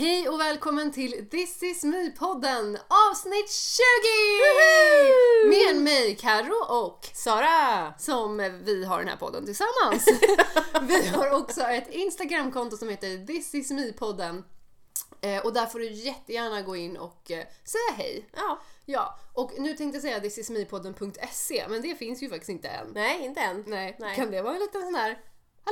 Hej och välkommen till This is me-podden avsnitt 20! Med mig Karo och Sara! som vi har den här podden tillsammans. vi har också ett Instagramkonto som heter This is me-podden. Eh, och där får du jättegärna gå in och eh, säga hej. Ja. Ja, och nu tänkte jag säga thisismepodden.se men det finns ju faktiskt inte än. Nej, inte än. Nej, Nej. kan det vara en liten sån här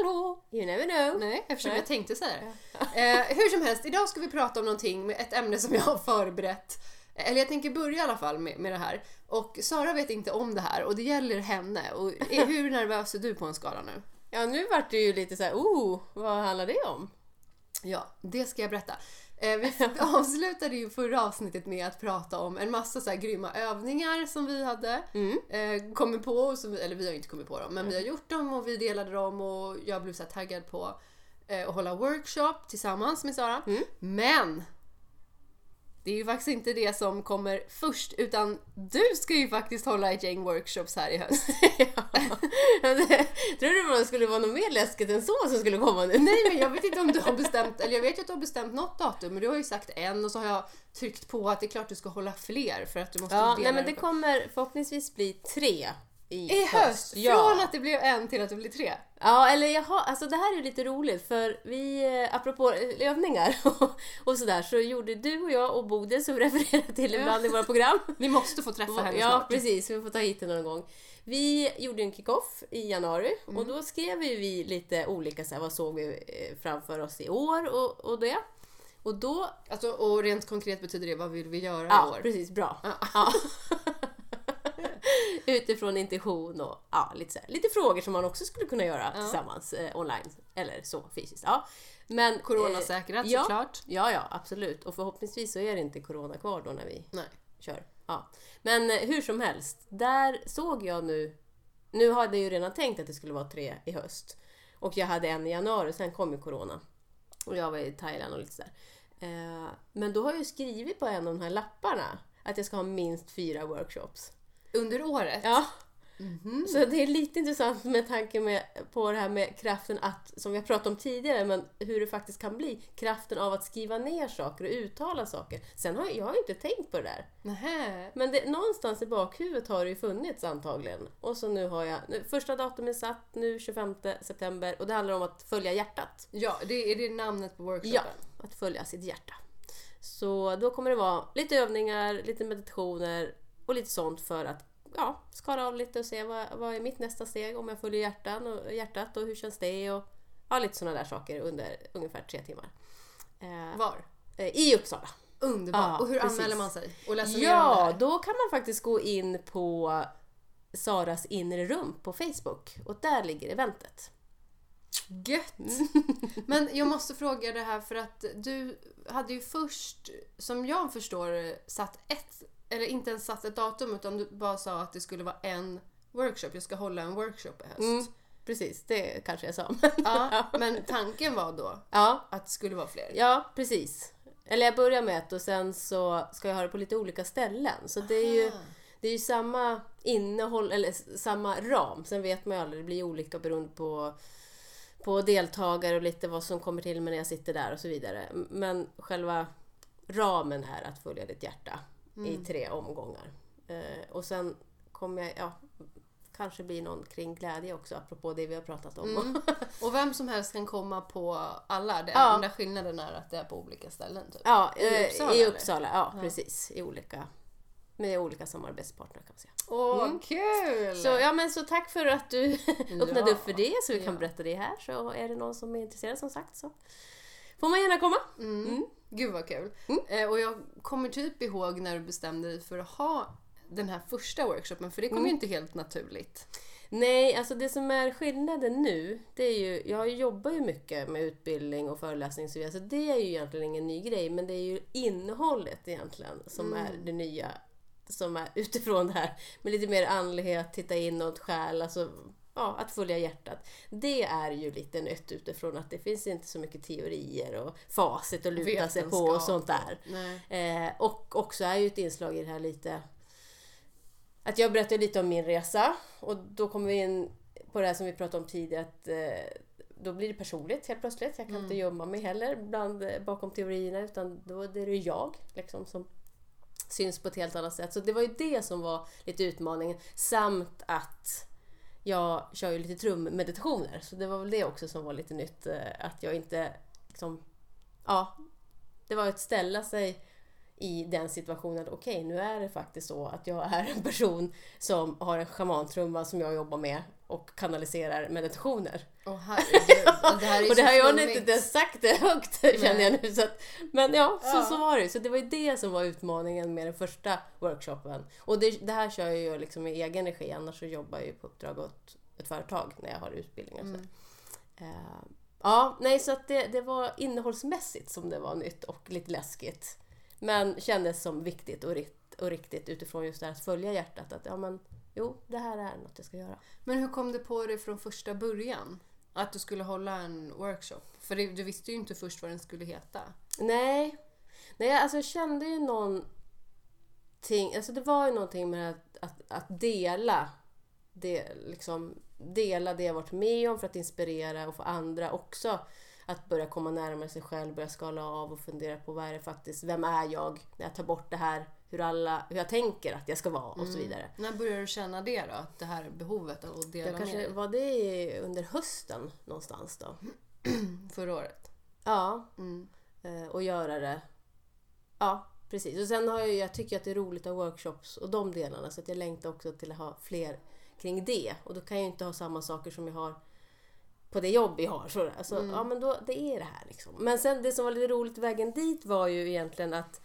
Hallå! You never know. Nej, eftersom Nej. jag tänkte säga det. Eh, hur som helst, idag ska vi prata om någonting med ett ämne som jag har förberett. Eller jag tänker börja i alla fall med, med det här. Och Sara vet inte om det här och det gäller henne. Och är- hur nervös är du på en skala nu? Ja, nu vart det ju lite så här, oh, vad handlar det om? Ja, det ska jag berätta. Eh, vi avslutade ju förra avsnittet med att prata om en massa så här grymma övningar som vi hade eh, kommit på. Som, vi- eller vi har inte kommit på dem, men vi har gjort dem och vi delade dem och jag blev så här taggad på eh, att hålla workshop tillsammans med Sara. Men! Det är ju faktiskt inte det som kommer först utan du ska ju faktiskt hålla ett gäng workshops här i höst. Tror du det skulle vara något mer läskigt än så som skulle komma nu? Nej men jag vet inte om du har bestämt, eller jag vet ju att du har bestämt något datum men du har ju sagt en och så har jag tryckt på att det är klart du ska hålla fler för att du måste Ja, dela nej men det på- kommer förhoppningsvis bli tre i, I höst! Ja. Från att det blev en till att det blir tre. Ja, eller jag har, alltså det här är lite roligt för vi, eh, apropå övningar och, och sådär, så gjorde du och jag och Bodil som refererar till ibland i våra program. Ni måste få träffa henne Ja, snart. precis. Vi får ta hit henne någon gång. Vi gjorde en kick-off i januari Mm. och då skrev vi lite olika, så här, vad såg vi eh, framför oss i år och, och det. Och då... Alltså, och rent konkret betyder det, vad vill vi göra i Ja, år? precis. Bra. Ja. Utifrån intention och ja, lite, så här, lite frågor som man också skulle kunna göra Ja. tillsammans eh, online eller så fysiskt. Ja. Men, Coronasäkrat ja, såklart. Ja, ja, absolut. Och förhoppningsvis så är det inte corona kvar då när vi Nej. kör. Ja. Men eh, hur som helst, där såg jag nu... Nu hade jag ju redan tänkt att det skulle vara tre i höst. Och jag hade en i januari, sen kom ju corona. Och jag var i Thailand och lite sådär. Eh, men då har jag ju skrivit på en av de här lapparna att jag ska ha minst fyra workshops. Under året? Ja. Mhm. Så det är lite intressant med tanke med, på det här med kraften att, som vi har pratat om tidigare, men hur det faktiskt kan bli. Kraften av att skriva ner saker och uttala saker. Sen har jag, har inte tänkt på det där. Nähä. Men det, någonstans i bakhuvudet har det ju funnits antagligen. Och så nu har jag, nu, första datumet satt nu 25 september och det handlar om att följa hjärtat. Ja, det är det namnet på workshopen? Ja, att följa sitt hjärta. Så då kommer det vara lite övningar, lite meditationer och lite sånt för att ja, skala av lite och se vad, vad är mitt nästa steg om jag följer hjärtan och, hjärtat och hur känns det och ja, lite sådana där saker under ungefär tre timmar. Eh, Var? eh, I Uppsala. Underbart. Ja, och hur precis. anmäler man sig? Och läser mer om det Ja, här? då kan man faktiskt gå in på Saras inre rum på Facebook och där ligger eventet. Gött! Men jag måste fråga det här för att du hade ju först, som jag förstår satt ett, eller inte ens satt ett datum utan du bara sa att det skulle vara en workshop. Jag ska hålla en workshop i höst. Mm, precis, det kanske jag sa. Ja, men tanken var då ja, att det skulle vara fler. ja, precis. Eller jag börjar med ett och sen så ska jag ha det på lite olika ställen. Så det är ju, det är ju samma innehåll, eller samma ram. Sen vet man ju aldrig, det blir olika beroende på, på deltagare och lite vad som kommer till mig när jag sitter där och så vidare. Men själva ramen är att följa ditt hjärta i tre omgångar. Eh, och sen kommer jag, ja, kanske blir någon kring glädje också apropå det vi har pratat om. Och vem som helst kan komma på alla. Det Ja. enda skillnaden är att det är på olika ställen. Typ. Ja, I eh, Uppsala, i? Uppsala ja, precis. I olika, med olika samarbetspartner kan man säga. Åh, kul! Så, ja, men så tack för att du öppnade Ja, upp för det så vi kan ja. berätta det här. Så är det någon som är intresserad som sagt så får man gärna komma. Mm. Gud vad kul. Mm. Eh, och jag kommer typ ihåg när du bestämde dig för att ha den här första workshopen för det kom Mm. ju inte helt naturligt. Nej, alltså det som är skillnaden nu, det är ju, jag jobbar ju mycket med utbildning och föreläsning så det är ju egentligen ingen ny grej, men det är ju innehållet egentligen som är det nya, som är utifrån det här, med lite mer andlighet, titta inåt, själ, alltså ja, att följa hjärtat. Det är ju lite nytt utifrån att det finns inte så mycket teorier och facit att luta sig på och Vetenskap sånt där. Eh, och också är ju ett inslag i det här lite att jag berättar lite om min resa och då kommer vi in på det här som vi pratade om tidigare att eh, då blir det personligt helt plötsligt. Jag kan inte gömma mig heller bland, eh, bakom teorierna utan då är det jag liksom, som syns på ett helt annat sätt. Så det var ju det som var lite utmaningen. Samt att jag kör ju lite trummeditationer. Så det var väl det också som var lite nytt. Eh, att jag inte liksom, ja, det var att ställa sig i den situationen. Okej, nu är det faktiskt så att jag är en person som har en schamantrumma som jag jobbar med och kanaliserar meditationer. Och det här och det har jag inte ens sagt det högt känner jag nu. Så att, men ja, så, Ja. så var det. Så det var ju det som var utmaningen med den första workshopen. Och det, det här kör jag ju liksom i egen regi, annars så jobbar jag ju på uppdrag åt ett företag när jag har utbildningar. Så. Mm. Eh, ja, nej så att det, det var innehållsmässigt som det var nytt och lite läskigt. Men kändes som viktigt och, rikt, och riktigt utifrån just det här att följa hjärtat. Att ja men, jo, det här är något jag ska göra. Men hur kom det på dig från första början? Att du skulle hålla en workshop? För det, du visste ju inte först vad den skulle heta. Nej, nej alltså jag kände ju någonting, alltså det var ju någonting med att, att, att dela det, liksom, dela det jag varit med om för att inspirera och få andra också att börja komma närmare sig själv, börja skala av och fundera på vad är det faktiskt, vem är jag när jag tar bort det här, hur, alla, hur jag tänker att jag ska vara och så vidare. När började du känna det då? Att det här behovet av att dela Jag med kanske, dig? var det under hösten någonstans då? Förra året? Ja, Mm. eh, och göra det. Ja, precis. Och sen har jag, jag tycker att det är roligt att ha workshops och de delarna så att jag längtar också till att ha fler kring det. Och då kan jag ju inte ha samma saker som jag har på det jobb jag har. Så, alltså, Ja, men då, det är det här liksom. Men sen det som var lite roligt vägen dit var ju egentligen att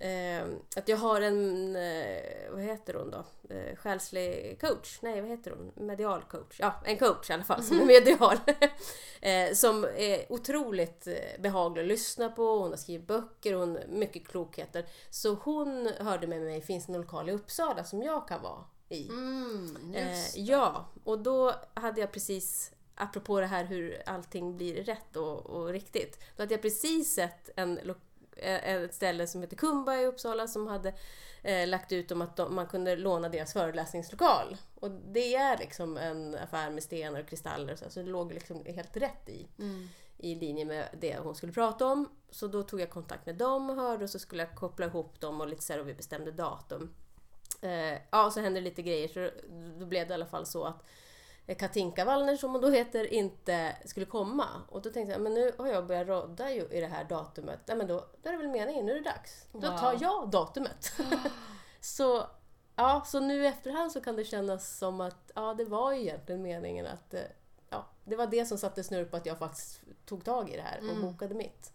Eh, att jag har en, eh, vad heter hon då? Eh, själslig coach? Nej, vad heter hon? Medial coach? Ja, en coach i alla fall som är medial. eh, som är otroligt eh, behaglig att lyssna på. Hon har skrivit böcker och hon mycket klokheter. Så hon hörde med mig, finns det någon lokal i Uppsala som jag kan vara i? Mm, Eh, ja, och då hade jag precis, apropå det här hur allting blir rätt och, och riktigt, då hade jag precis sett en, lo- eh, ett ställe som heter Kumba i Uppsala som hade eh, lagt ut om att de, man kunde låna deras föreläsningslokal. Och det är liksom en affär med stenar och kristaller och så, så det låg liksom helt rätt i Mm. i linje med det hon skulle prata om. Så då tog jag kontakt med dem och hörde och så skulle jag koppla ihop dem och lite så här, och vi bestämde datum. Eh, ja, så hände lite grejer så då blev det i alla fall så att eh, Katinka Wallner som hon då heter inte skulle komma. Och då tänkte jag, men nu har jag börjat rodda ju i det här datumet. Nej men då, då är det väl meningen, nu är det dags. Då tar jag datumet. så, ja, så nu i efterhand så kan det kännas som att ja, det var ju egentligen meningen att eh, ja, det var det som satte snurr på att jag faktiskt tog tag i det här och Mm. bokade mitt.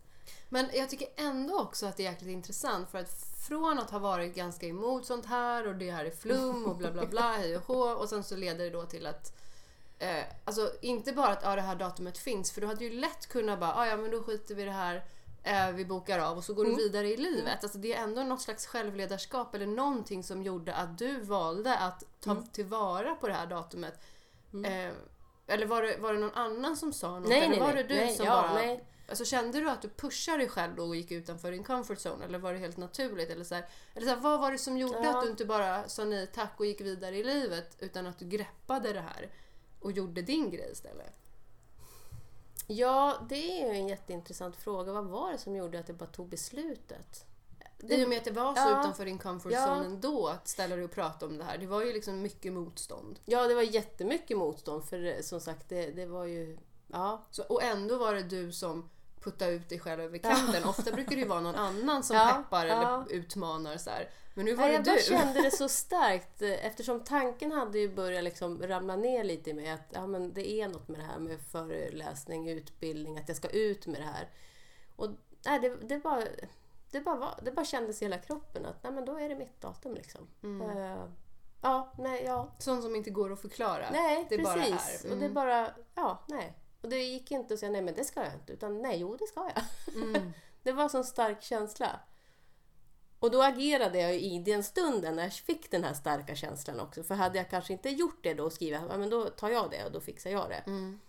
Men jag tycker ändå också att det är jäkligt intressant för att från att ha varit ganska emot sånt här och det här är flum och bla bla bla, hej och hå och sen så leder det då till att eh, Alltså inte bara att ja, det här datumet finns för du hade ju lätt kunnat bara ah, ja men då skiter vi i det här eh, vi bokar av och så går du vidare i livet. Alltså det är ändå något slags självledarskap eller någonting som gjorde att du valde att ta tillvara på det här datumet. Eh, eller var det, var det någon annan som sa något? Nej, eller nej, var nej. det du nej, som ja, bara... nej. Alltså, kände du att du pushade dig själv då och gick utanför din comfort zone? Eller var det helt naturligt? Eller så här, eller så här, vad var det som gjorde Ja. att du inte bara sa nej tack och gick vidare i livet utan att du greppade det här och gjorde din grej istället? Ja, det är ju en jätteintressant fråga. Vad var det som gjorde att jag bara tog beslutet? I och med att det var så Ja. utanför din comfort Ja. zone ändå att ställa dig och prata om det här. Det var ju liksom mycket motstånd. Ja, det var jättemycket motstånd för eh, som sagt, det, det var ju... Ja, Så, och ändå var det du som puttade ut dig själv över kanten. Ofta brukar det ju vara någon annan som Ja, peppar ja. eller utmanar. Så här. Men nu var Nej, det jag du. kände det så starkt eh, eftersom tanken hade ju börjat liksom ramla ner lite i mig att ja, men det är något med det här med föreläsning, utbildning, att jag ska ut med det här. Och nej, det, det, bara, det, bara var, det bara kändes i hela kroppen att nej, men då är det mitt datum liksom. Mm. Eh, ja, nej, ja. Sånt som inte går att förklara. Nej, det precis. bara är. Och det Mm. bara, ja, nej. Och det gick inte att säga nej men det ska jag inte, utan nej, jo det ska jag. Mm. Det var en sån stark känsla. Och då agerade jag i den stunden när jag fick den här starka känslan också. För hade jag kanske inte gjort det då och skrivit, ja men då tar jag det och då fixar jag det. Mm.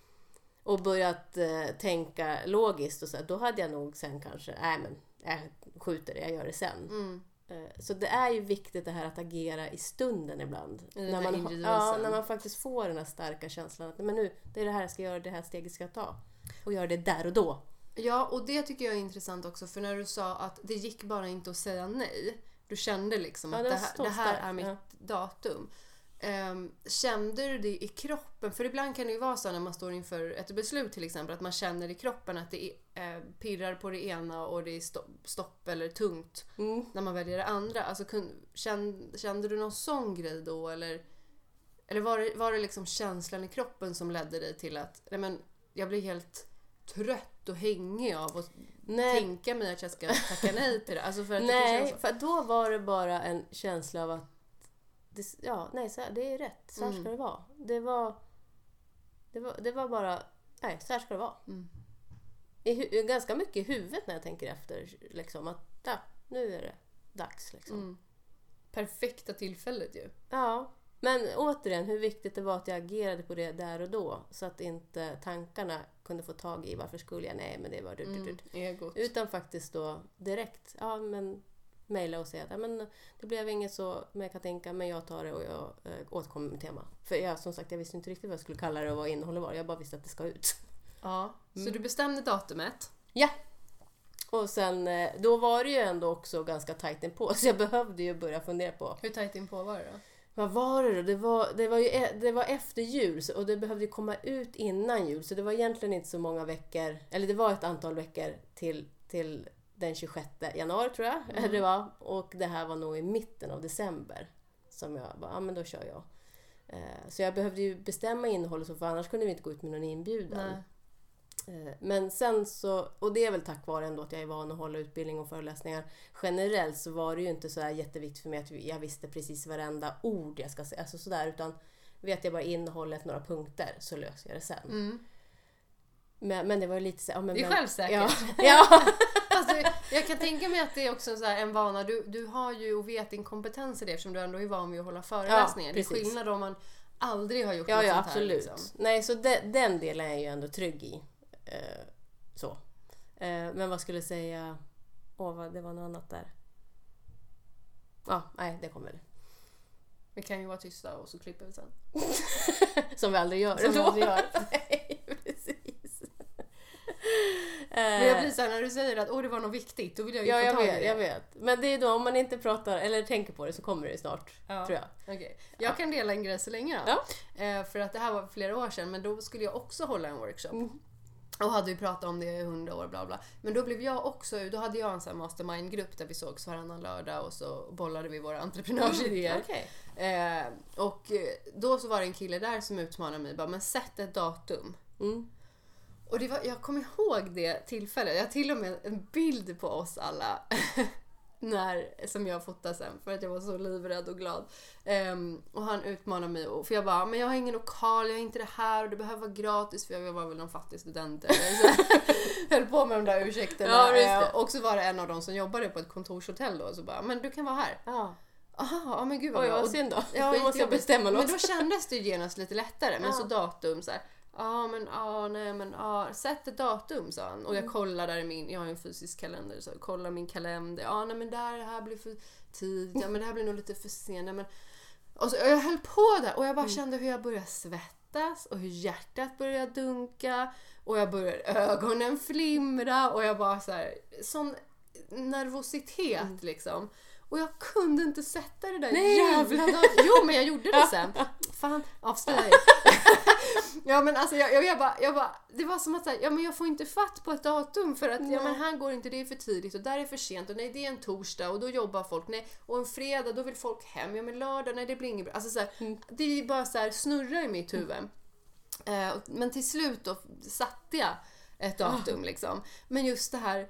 Och börjat eh, tänka logiskt och så, då hade jag nog sen kanske, nej men jag skjuter det, jag gör det sen. Mm. Eh, Så det är ju viktigt det här att agera i stunden ibland. Den när, man, ja, när man faktiskt får den här starka känslan att men nu, det är det här jag ska göra, det här steget ska jag ta. Och göra det där och då. Ja, och det tycker jag är intressant också för när du sa att det gick bara inte att säga nej. Du kände liksom Ja, att det här, det här är mitt ja. datum. Ehm, kände du det i kroppen? För ibland kan det ju vara så när man står inför ett beslut till exempel att man känner i kroppen att det är, eh, pirrar på det ena och det är stopp, stopp eller tungt Mm. när man väljer det andra. Alltså, kun, kände, kände du någon sån grej då eller, eller var, det, var det liksom känslan i kroppen som ledde dig till att nej, men, jag blir helt trött och hängig av att Nej, tänka mig att jag ska tacka nej till det? Alltså för att det nej så. för då var det bara en känsla av att det, ja, nej, så här, det är rätt. Så här Mm. ska det vara. Det var, det var, det var bara, nej, så här ska det vara. Mm. I, ganska mycket i huvudet när jag tänker efter. Liksom, att ja, nu är det dags. Liksom. Mm. Perfekta tillfället ju. Ja, men återigen hur viktigt det var att jag agerade på det där och då. Så att inte tankarna kunde få tag i varför skulle jag, nej men det var du, du, du. Mm. Utan faktiskt då direkt, ja men mejla och säga att ja, men det blev inget så med Katinka men jag tar det och jag eh, återkommer med tema. För jag, som sagt jag visste inte riktigt vad jag skulle kalla det och vad innehållet var. Jag bara visste att det ska ut. Ja. Så Mm. du bestämde datumet. Ja! Och sen, eh, då var det ju ändå också ganska tajt på så jag behövde ju börja fundera på Hur tajt in på var det då? Vad var det då? Det var, det var ju e- det var efter jul och det behövde komma ut innan jul så det var egentligen inte så många veckor, eller det var ett antal veckor till, till den 26 januari tror jag Mm. det var. Och det här var nog i mitten av december som jag bara, ja men då kör jag. Eh, Så jag behövde ju bestämma innehållet så för annars kunde vi inte gå ut med någon inbjudan. Nej. Eh, Men sen så, och det är väl tack vare ändå att jag är van att hålla utbildning och föreläsningar. Generellt så var det ju inte så här jätteviktigt för mig att jag visste precis varenda ord jag ska säga. Alltså sådär, utan vet jag bara innehållet, några punkter, så löser jag det sen. Mm. Men, men det var ju lite så ja, men, Det är självsäkert. Ja, ja. Alltså, jag kan tänka mig att det är också så en vana. Du, du har ju och vet din kompetens i det eftersom du ändå är van vid att hålla föreläsningar. det är skillnad om man aldrig har gjort ja, något ja sånt absolut. här. Liksom. Nej, så de, den delen är jag ju ändå trygg i. Eh, så. Eh, men vad skulle jag säga? Åh, vad, det var något annat där. Ja, nej, det kommer. Vi kan ju vara tysta och så klipper vi sen. Som vi aldrig gör. Som vi aldrig gör. Nej, precis. Men jag blir såhär när du säger att Åh, det var något viktigt, då vill jag ju ja, få jag tag i vet, det. jag vet. Men det är då om man inte pratar eller tänker på det så kommer det snart, Ja. tror jag. Okej. Jag kan dela en grej så länge då. Ja. Eh, för att det här var flera år sedan, men då skulle jag också hålla en workshop. Mm. Och hade ju pratat om det i hundra år, bla bla. Men då blev jag också, då hade jag en sån här mastermind-grupp där vi sågs varannan lördag och så bollade vi våra entreprenörsidéer. Okej. Eh, och eh, då så var det en kille där som utmanade mig, bara, men sätt ett datum. Mm. Och det var, jag kommer ihåg det tillfället. Jag har till och med en bild på oss alla. när, som jag fotade sen för att jag var så livrädd och glad. Ehm, och han utmanade mig. Och, för jag bara, men jag har ingen lokal, jag har inte det här och det behöver vara gratis. För jag var väl någon fattig student eller. Höll på med de där ursäkterna. Ja. Eh, och så var det en av dem som jobbade på ett kontorshotell då. Och så bara, men du kan vara här. Ja. Aha, men gud vad Oj, bra. vad Och- synd då. Ja, då måste jag bestämma något. Men då kändes det genast lite lättare. Men Ja. så datum så här. Ja men ja nej men ja sätt ett datum sa han. Och jag Mm. kollar där i min, jag har ju en fysisk kalender så jag kollar min kalender. Ja nej men där det här blir för tid. Ja men det här blir nog lite för sent. Nej, men... Och så, och jag höll på där och jag bara Mm. kände hur jag började svettas och hur hjärtat började dunka. Och jag började ögonen flimra och jag bara så här, sån nervositet Mm. liksom. Och jag kunde inte sätta det där Nej! jävla datum. Jo men jag gjorde det sen. Fan, avslöja. Ja men alltså jag, jag, jag, bara, jag bara, det var som att säga, ja men jag får inte fatt på ett datum för att ja men här går inte, det är för tidigt och där är för sent och nej det är en torsdag och då jobbar folk, nej och en fredag då vill folk hem, ja men lördag, nej det blir inget bra. Alltså så här, det är bara så här snurrar i mitt huvud. Eh, och- men till slut då satte jag ett datum liksom. Men just det här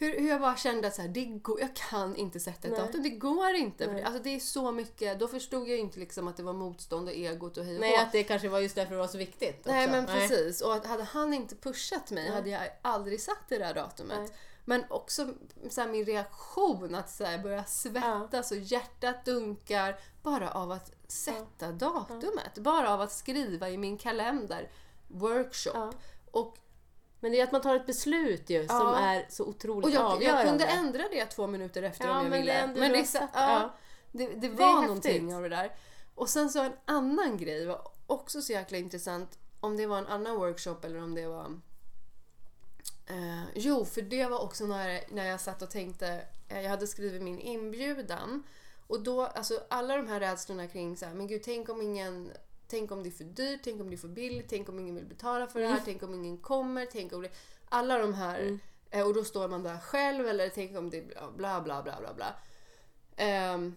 hur, hur jag bara kände att så här, det går, jag kan inte sätta ett Nej. datum. Det går inte. För Nej. det, alltså det är så mycket. Då förstod jag inte liksom att det var motstånd och egot och hej och Nej, att det kanske var just därför det var så viktigt. Nej också. men precis. Och att hade han inte pushat mig Nej. hade jag aldrig satt det där datumet. Nej. Men också så här, min reaktion att så här, börja svettas och hjärtat dunkar bara av att sätta datumet. Bara av att skriva i min kalender workshop. Ja. Och Men det är att man tar ett beslut ju som Ja. är så otroligt Och jag, avgörande. jag kunde ändra det två minuter efter Ja, om jag men ville. det men det, rosa. ja, det, det var häftigt. någonting av det där. Och sen så en annan grej var också så jäkla intressant. Om det var en annan workshop eller om det var... Eh, jo, för det var också när, när jag satt och tänkte... Eh, jag hade skrivit min inbjudan. Och då, alltså alla de här rädslorna kring så här, men gud, tänk om ingen... Tänk om det är för dyrt, tänk om det är för billigt, tänk om ingen vill betala för det här, tänk om ingen kommer, tänk om det... Alla de här... Eh, och då står man där själv eller tänk om det bla bla bla bla bla. bla. Ehm,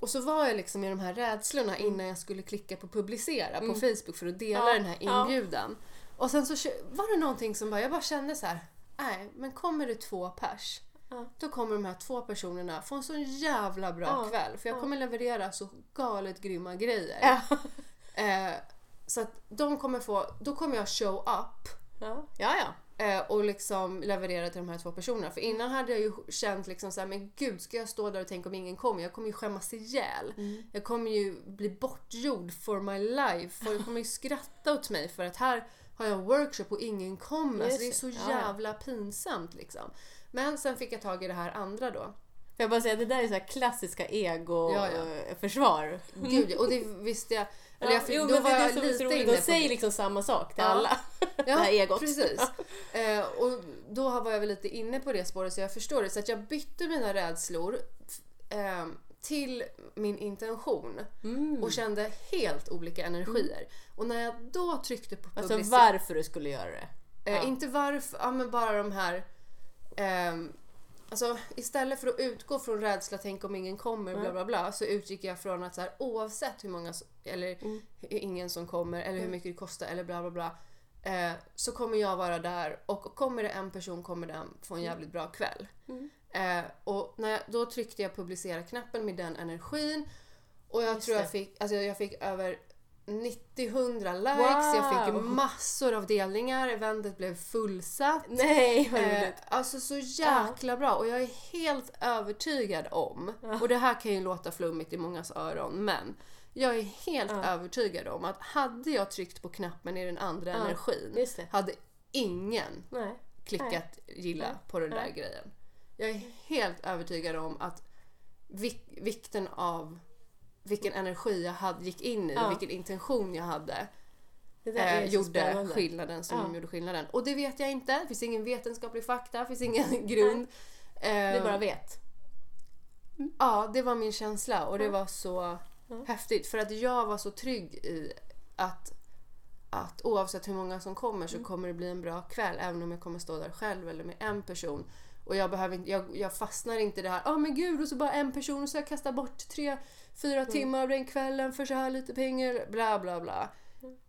och så var jag liksom i de här rädslorna innan jag skulle klicka på publicera på Facebook för att dela Mm. Ja, den här ja. inbjudan. Och sen så var det någonting som bara, jag bara kände så här. nej men kommer det två pers Ja. då kommer de här två personerna få en så jävla bra Ja, kväll. För jag ja. kommer leverera så galet grymma grejer. Eh, så att de kommer få, då kommer jag show up Ja, ja. ja. eh, och liksom leverera till de här två personerna. För innan hade jag ju känt liksom så här, men gud ska jag stå där och tänka om ingen kommer? Jag kommer ju skämmas ihjäl. Mm. Jag kommer ju bli bortgjord for my life. Folk kommer ju skratta åt mig för att här har jag workshop och ingen kommer. Just Så det är så det. Ja, jävla pinsamt liksom. Men sen fick jag tag i det här andra då. Får jag bara säga, det där är så här klassiska Ja, ja. ego-försvar. Gud, ja, och det visste jag. Eller jag fick, jo, då var jag lite inne De på säger liksom samma sak till Ja. alla. Ja, det här egot. precis. Eh, och då var jag väl lite inne på det spåret så jag förstår det. Så att jag bytte mina rädslor eh, till min intention Mm. och kände helt olika energier. Och när jag då tryckte på Alltså publicera- varför du skulle göra det. Eh, Ja. Inte varför, ja men bara de här... alltså istället för att utgå från rädsla, tänk om ingen kommer, bla bla bla, så utgick jag från att så här, oavsett hur många, eller Mm. ingen som kommer, eller hur mycket det kostar, eller bla bla bla. Eh, så kommer jag vara där och kommer det en person kommer den få en jävligt bra kväll. Mm. Eh, och när jag, då tryckte jag publicera-knappen med den energin och jag Just tror jag det. fick, alltså jag fick över 90-100 likes, jag fick Wow. massor av delningar, eventet blev fullsatt. Nej, vad Eh, alltså så jäkla bra och jag är helt övertygad om, och det här kan ju låta flummigt i mångas öron, men jag är helt Ja. övertygad om att hade jag tryckt på knappen i den andra Ja, energin hade ingen Nej. klickat gilla Nej. på den där Nej. grejen. Jag är helt övertygad om att vik- vikten av vilken energi jag hade, gick in i, Ja. vilken intention jag hade Det där är eh, gjorde spännande. skillnaden som Ja. gjorde skillnaden. Och det vet jag inte. Det finns ingen vetenskaplig fakta, det finns ingen grund. Du Eh, bara vet. Ja, det var min känsla och det var så Ja. häftigt. För att jag var så trygg i att, att oavsett hur många som kommer så kommer det bli en bra kväll. Även om jag kommer stå där själv eller med en person. Och jag, behöver inte, jag, jag fastnar inte i det här, ja men gud och så bara en person och så jag kastar bort tre, fyra timmar av den kvällen för så här lite pengar, bla bla bla.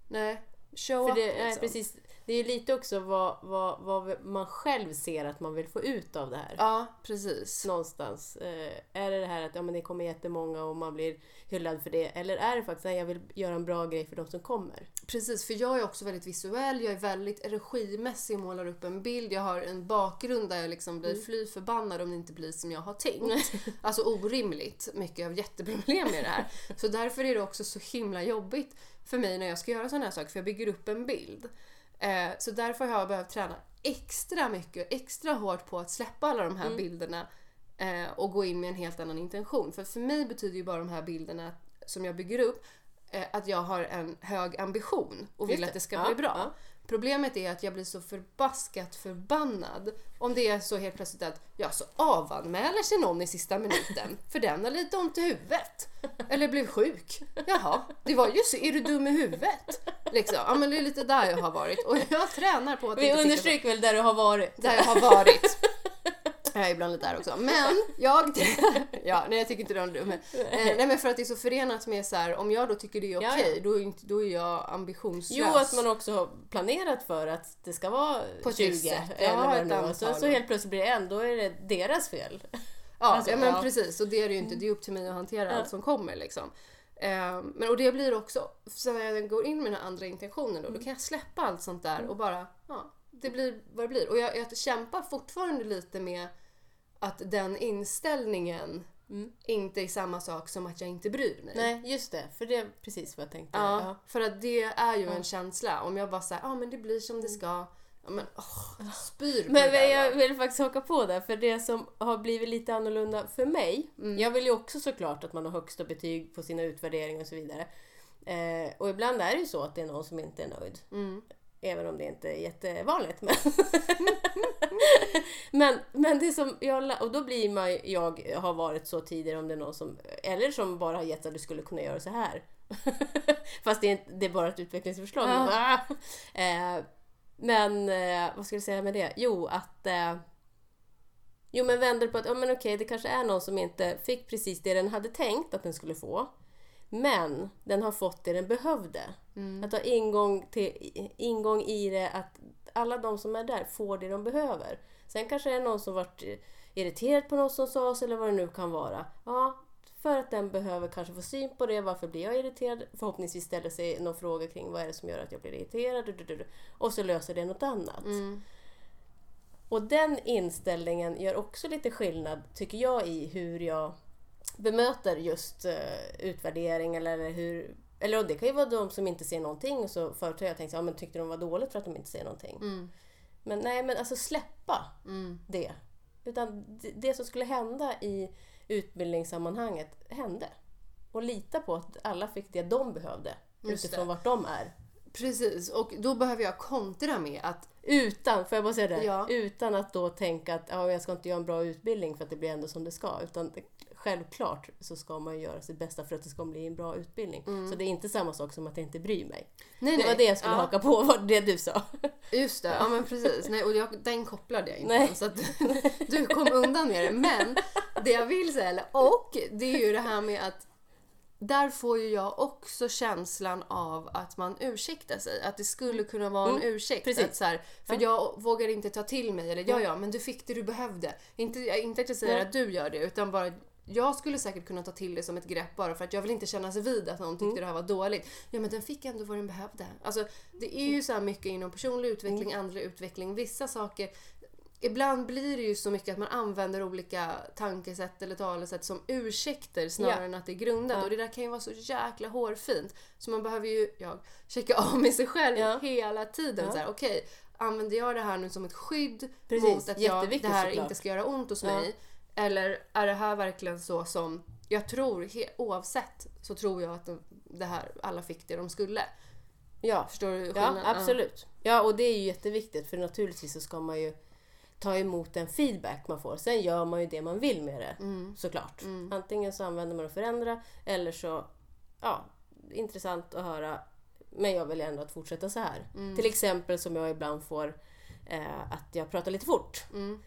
Nej, show För up det, nej, liksom. precis, det är lite också vad, vad, vad man själv ser att man vill få ut av det här. Ja, precis. Någonstans. Eh, är det det här att ja, men det kommer jättemånga och man blir hyllad för det? Eller är det faktiskt att jag vill göra en bra grej för de som kommer? Precis, för jag är också väldigt visuell, jag är väldigt regimässig, målar upp en bild, jag har en bakgrund där jag liksom blir fly förbannad om det inte blir som jag har tänkt. Alltså orimligt mycket, jag har jätteproblem med det här. Så därför är det också så himla jobbigt för mig när jag ska göra sådana här saker, för jag bygger upp en bild. Eh, så därför har jag behövt träna extra mycket, extra hårt på att släppa alla de här bilderna eh, och gå in med en helt annan intention. För för mig betyder ju bara de här bilderna som jag bygger upp eh, att jag har en hög ambition och vill att det ska Ja, bli bra. ja. Problemet är att jag blir så förbaskat förbannad om det är så helt plötsligt att ja, så avanmäler sig någon i sista minuten för den har lite ont i huvudet. Eller blev sjuk. Jaha, det var ju så. Är du dum i huvudet? Liksom. Ja, men det är lite där jag har varit och jag tränar på att Vi understryker väl där du har varit. där jag har varit. Jag är ibland lite där också. Men jag... Ja, nej jag tycker inte det är. Men, eh, nej men för att det är så förenat med så här, om jag då tycker det är okej, ja. då, är inte, då är jag ambitionslös. Jo, att man också har planerat för att det ska vara På ett 20 visst sätt. eller vad det nu så helt plötsligt blir det en, då är det deras fel. Ja, Alltså, ja men ja. precis. Och det är det ju inte. Det är upp till mig att hantera Ja. allt som kommer liksom. Eh, men och det blir också, så när jag går in med här andra intentionen då, då kan jag släppa allt sånt där och bara, ja, det blir vad det blir. Och jag, jag kämpar fortfarande lite med att den inställningen Mm. inte är samma sak som att jag inte bryr mig. Nej, just det. För det är precis vad jag tänkte. Ja, Ja. för att det är ju Ja. en känsla. Om jag bara säger, ja ah, men det blir som det ska. Ja, men åh, spyr på Men det där, jag vill faktiskt haka på där, för det som har blivit lite annorlunda för mig. Mm. Jag vill ju också såklart att man har högsta betyg på sina utvärderingar och så vidare. Eh, och ibland är det ju så att det är någon som inte är nöjd. Mm. Även om det inte är jättevanligt. Men, men, men det som jag... Och då blir man jag har varit så tidigare om det är någon som... Eller som bara har gett att du skulle kunna göra så här. Fast det är, inte, det är bara ett utvecklingsförslag. Ja. Ah! Eh, men eh, vad ska jag säga med det? Jo, att... Eh, jo, men vänder på att ja, men okej, det kanske är någon som inte fick precis det den hade tänkt att den skulle få. Men den har fått det den behövde. Mm. Att ha ingång, till, ingång i det, att alla de som är där får det de behöver. Sen kanske det är någon som varit irriterad på något som sades eller vad det nu kan vara. Ja, för att den behöver kanske få syn på det. Varför blir jag irriterad? Förhoppningsvis ställer sig någon fråga kring vad är det som gör att jag blir irriterad? Och så löser det något annat. Mm. Och den inställningen gör också lite skillnad, tycker jag, i hur jag bemöter just eh, utvärdering eller hur... Eller det kan ju vara de som inte ser någonting. Så förut har jag tänkt så, ja, men tyckte de var dåligt för att de inte ser någonting. Mm. Men nej, men alltså släppa Mm. det. Utan det, det som skulle hända i utbildningssammanhanget hände. Och lita på att alla fick det de behövde Just utifrån det. vart de är. Precis, och då behöver jag kontra med att Utan, får jag bara säga det? Ja. Utan att då tänka att ja, jag ska inte göra en bra utbildning för att det blir ändå som det ska. Utan självklart så ska man göra sitt bästa för att det ska bli en bra utbildning. Så det är inte samma sak som att jag inte bryr mig. nej, Det var nej. det jag skulle ja, haka på, var det du sa. Just det, ja men precis. Nej, och jag, den kopplade jag inte Nej. så att du kom undan med det. Men det jag vill säga, och det är ju det här med att där får ju jag också känslan av att man ursäktar sig. Att det skulle kunna vara en ursäkt. precis. Att så här, för jag vågar inte ta till mig. Eller ja, ja, men du fick det du behövde. Inte, inte att jag säger Nej. att du gör det, utan bara jag skulle säkert kunna ta till det som ett grepp bara för att jag vill inte kännas vid att någon tyckte det här var dåligt. Ja men den fick ändå vad den behövde. Alltså det är ju så här mycket inom personlig utveckling, andlig utveckling. Vissa saker Ibland blir det ju så mycket att man använder olika tankesätt eller talesätt som ursäkter snarare Ja. än att det är grundat. Ja. Och det där kan ju vara så jäkla hårfint. Så man behöver ju, jag, checka av med sig själv Ja. hela tiden. Ja. Så här, Okej, använder jag det här nu som ett skydd Precis, mot att jag, det här såklart. inte ska göra ont hos Ja. mig? Eller är det här verkligen så som jag tror, oavsett så tror jag att de, det här, alla fick det de skulle. Ja, Förstår du ja skillnaden? absolut. Ja, och det är ju jätteviktigt för naturligtvis så ska man ju ta emot den feedback man får. Sen gör man ju det man vill med det, Mm. såklart. Antingen så använder man det för att förändra eller så, ja, Mm. intressant att höra. Men jag vill ändå att fortsätta så här. Till exempel som jag ibland får eh, att jag pratar lite fort. Mm.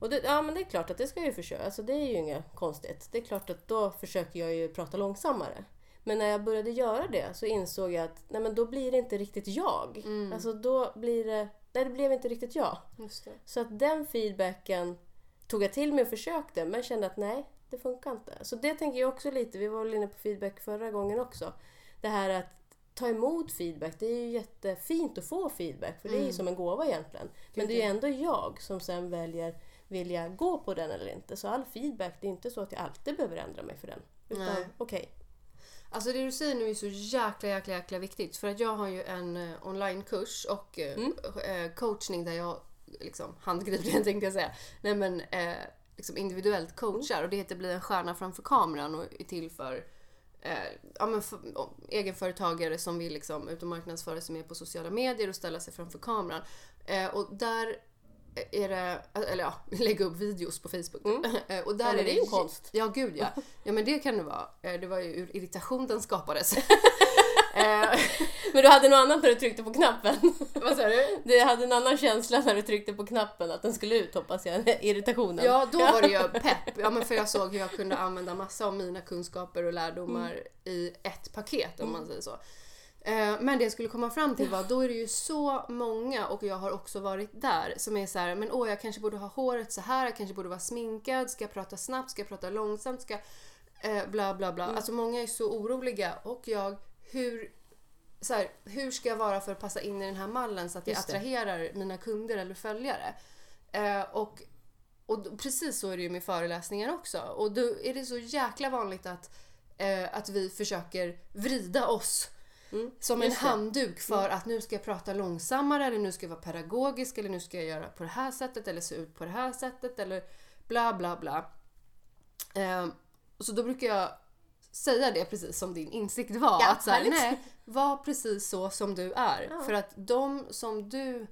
Och det, ja men det är klart att det ska jag ju försöka, alltså det är ju inget konstigt. Det är klart att då försöker jag ju prata långsammare. Men när jag började göra det så insåg jag att nej men då blir det inte riktigt jag. Mm. Alltså då blir det, nej det blev inte riktigt jag. Så att den feedbacken tog jag till mig och försökte men kände att nej, det funkar inte. Så det tänker jag också lite, vi var väl inne på feedback förra gången också. Det här att ta emot feedback, det är ju jättefint att få feedback för det är ju som en gåva egentligen. Men det är ju ändå jag som sen väljer, vill jag gå på den eller inte? Så all feedback, det är inte så att jag alltid behöver ändra mig för den. Utan okej, Alltså det du säger nu är så jäkla, jäkla, jäkla viktigt. För att jag har ju en eh, onlinekurs och eh, Mm. eh, coachning där jag liksom handgripligen tänkte jag säga. Nej men eh, liksom individuellt coachar och det heter Bli en stjärna framför kameran och är till för eh, ja, men för, om, egenföretagare som vill liksom ut och marknadsföra sig mer på sociala medier och ställa sig framför kameran. Eh, och där är det, eller ja, lägga upp videos på Facebook. Eh, och där Mm. Ja, är det är ju konst. Ja, gud ja. Ja, men det kan det vara. Eh, Det var ju ur irritation den skapades. eh, Men du hade något annat när du tryckte på knappen? vad sa du? Du hade en annan känsla när du tryckte på knappen, att den skulle ut hoppas jag, irritationen. Ja, då var det ju pepp. Ja, men för jag såg hur jag kunde använda massa av mina kunskaper och lärdomar i ett paket om man säger så. Eh, Men det jag skulle komma fram till var då är det ju så många och jag har också varit där som är så här, men åh jag kanske borde ha håret så här, jag kanske borde vara sminkad, ska jag prata snabbt, ska jag prata långsamt, ska eh, bla bla bla. Alltså många är så oroliga och jag, hur så här, hur ska jag vara för att passa in i den här mallen så att jag attraherar mina kunder eller följare? Eh, och och precis så är det ju med föreläsningar också. Och då är det så jäkla vanligt att, eh, att vi försöker vrida oss som en handduk för att nu ska jag prata långsammare eller nu ska jag vara pedagogisk eller nu ska jag göra på det här sättet eller se ut på det här sättet eller bla bla bla. Och så då brukar jag säga det precis som din insikt var. Ja, att så här, nej, var precis så som du är. Ja. För att de som du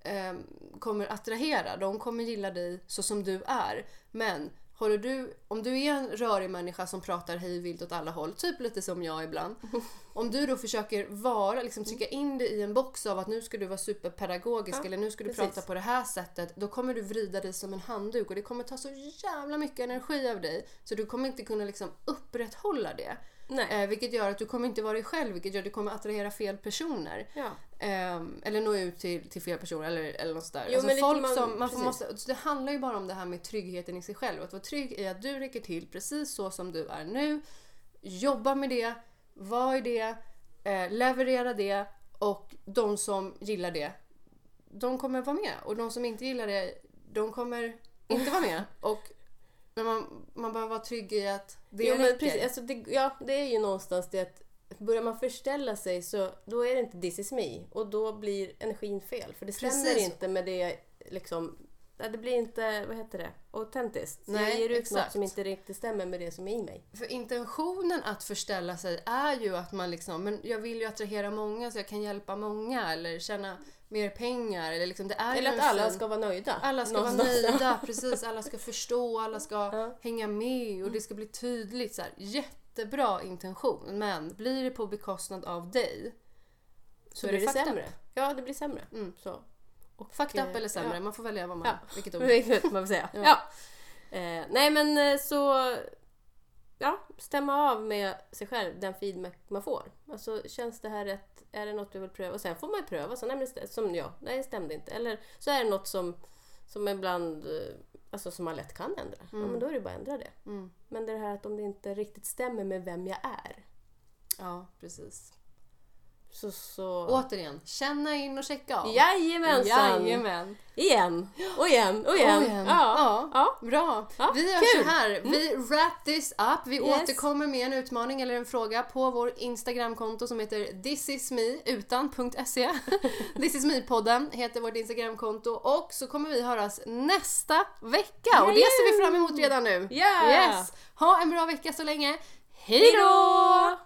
ehm, kommer attrahera, de kommer gilla dig så som du är. Men håller du, om du är en rörig människa som pratar hej vilt åt alla håll, typ lite som jag ibland. Om du då försöker vara, liksom trycka in dig i en box av att nu ska du vara superpedagogisk Ja, eller nu ska du precis. prata på det här sättet. Då kommer du vrida dig som en handduk och det kommer ta så jävla mycket energi av dig. Så du kommer inte kunna liksom upprätthålla det. Eh, vilket gör att du kommer inte vara dig själv, vilket gör att du kommer attrahera fel personer. Ja. Ehm, eller nå ut till, till fel personer eller, eller något sådär. Jo, alltså folk man- som, man precis. måste, så det handlar ju bara om det här med tryggheten i sig själv. Att vara trygg i att du räcker till precis så som du är nu. Jobba med det, var i det, eh, leverera det och de som gillar det, de kommer vara med. Och de som inte gillar det, de kommer inte vara med. Och men man, man behöver vara trygg i att det jo, räcker. precis, alltså det, ja, det är ju någonstans det att börjar man förställa sig så då är det inte this is me och då blir energin fel för det stämmer Precis. inte med det liksom det blir inte, vad heter det, autentiskt. Nej, jag ger ut exakt. något som inte riktigt stämmer med det som är i mig. För intentionen att förställa sig är ju att man liksom, men jag vill ju attrahera många så jag kan hjälpa många eller tjäna mer pengar. Eller, liksom, det är Eller att alla fin- ska vara nöjda. alla ska vara någonstans. nöjda, precis. Alla ska förstå, alla ska Ja. hänga med och det ska bli tydligt. Så här, jättebra intention, men blir det på bekostnad av dig Så så är blir det det fucked up. sämre. Ja, det blir sämre. Mm. Så. Och, Fucked up eh, eller sämre, ja. man får välja vad man, Ja. vilket ord. Man får säga. Ja. ja. Eh, nej men eh, så... Ja, stämma av med sig själv, den feedback man får. Alltså känns det här rätt? Är det något du vill pröva? Och sen får man ju pröva. Så, nej, men som jag, nej det stämde inte. Eller så är det något som, som ibland, eh, alltså som man lätt kan ändra. Ja, men då är det bara att ändra det. Mm. Men det här att om det inte riktigt stämmer med vem jag är. Ja, precis. Så, så... Återigen, känna in och checka av. Jajamensan! Jajamän. Igen och igen och igen. Och igen. Ja. Ja. ja. Bra! Ja, vi gör kul. Mm. så här. Vi wrap this up. Vi Yes. återkommer med en utmaning eller en fråga på vår Instagramkonto som heter thisisme utan .se. This is me-podden heter vårt Instagramkonto och så kommer vi höras nästa vecka och det ser vi fram emot redan nu. Ja. Yes! Ha en bra vecka så länge. Hej då!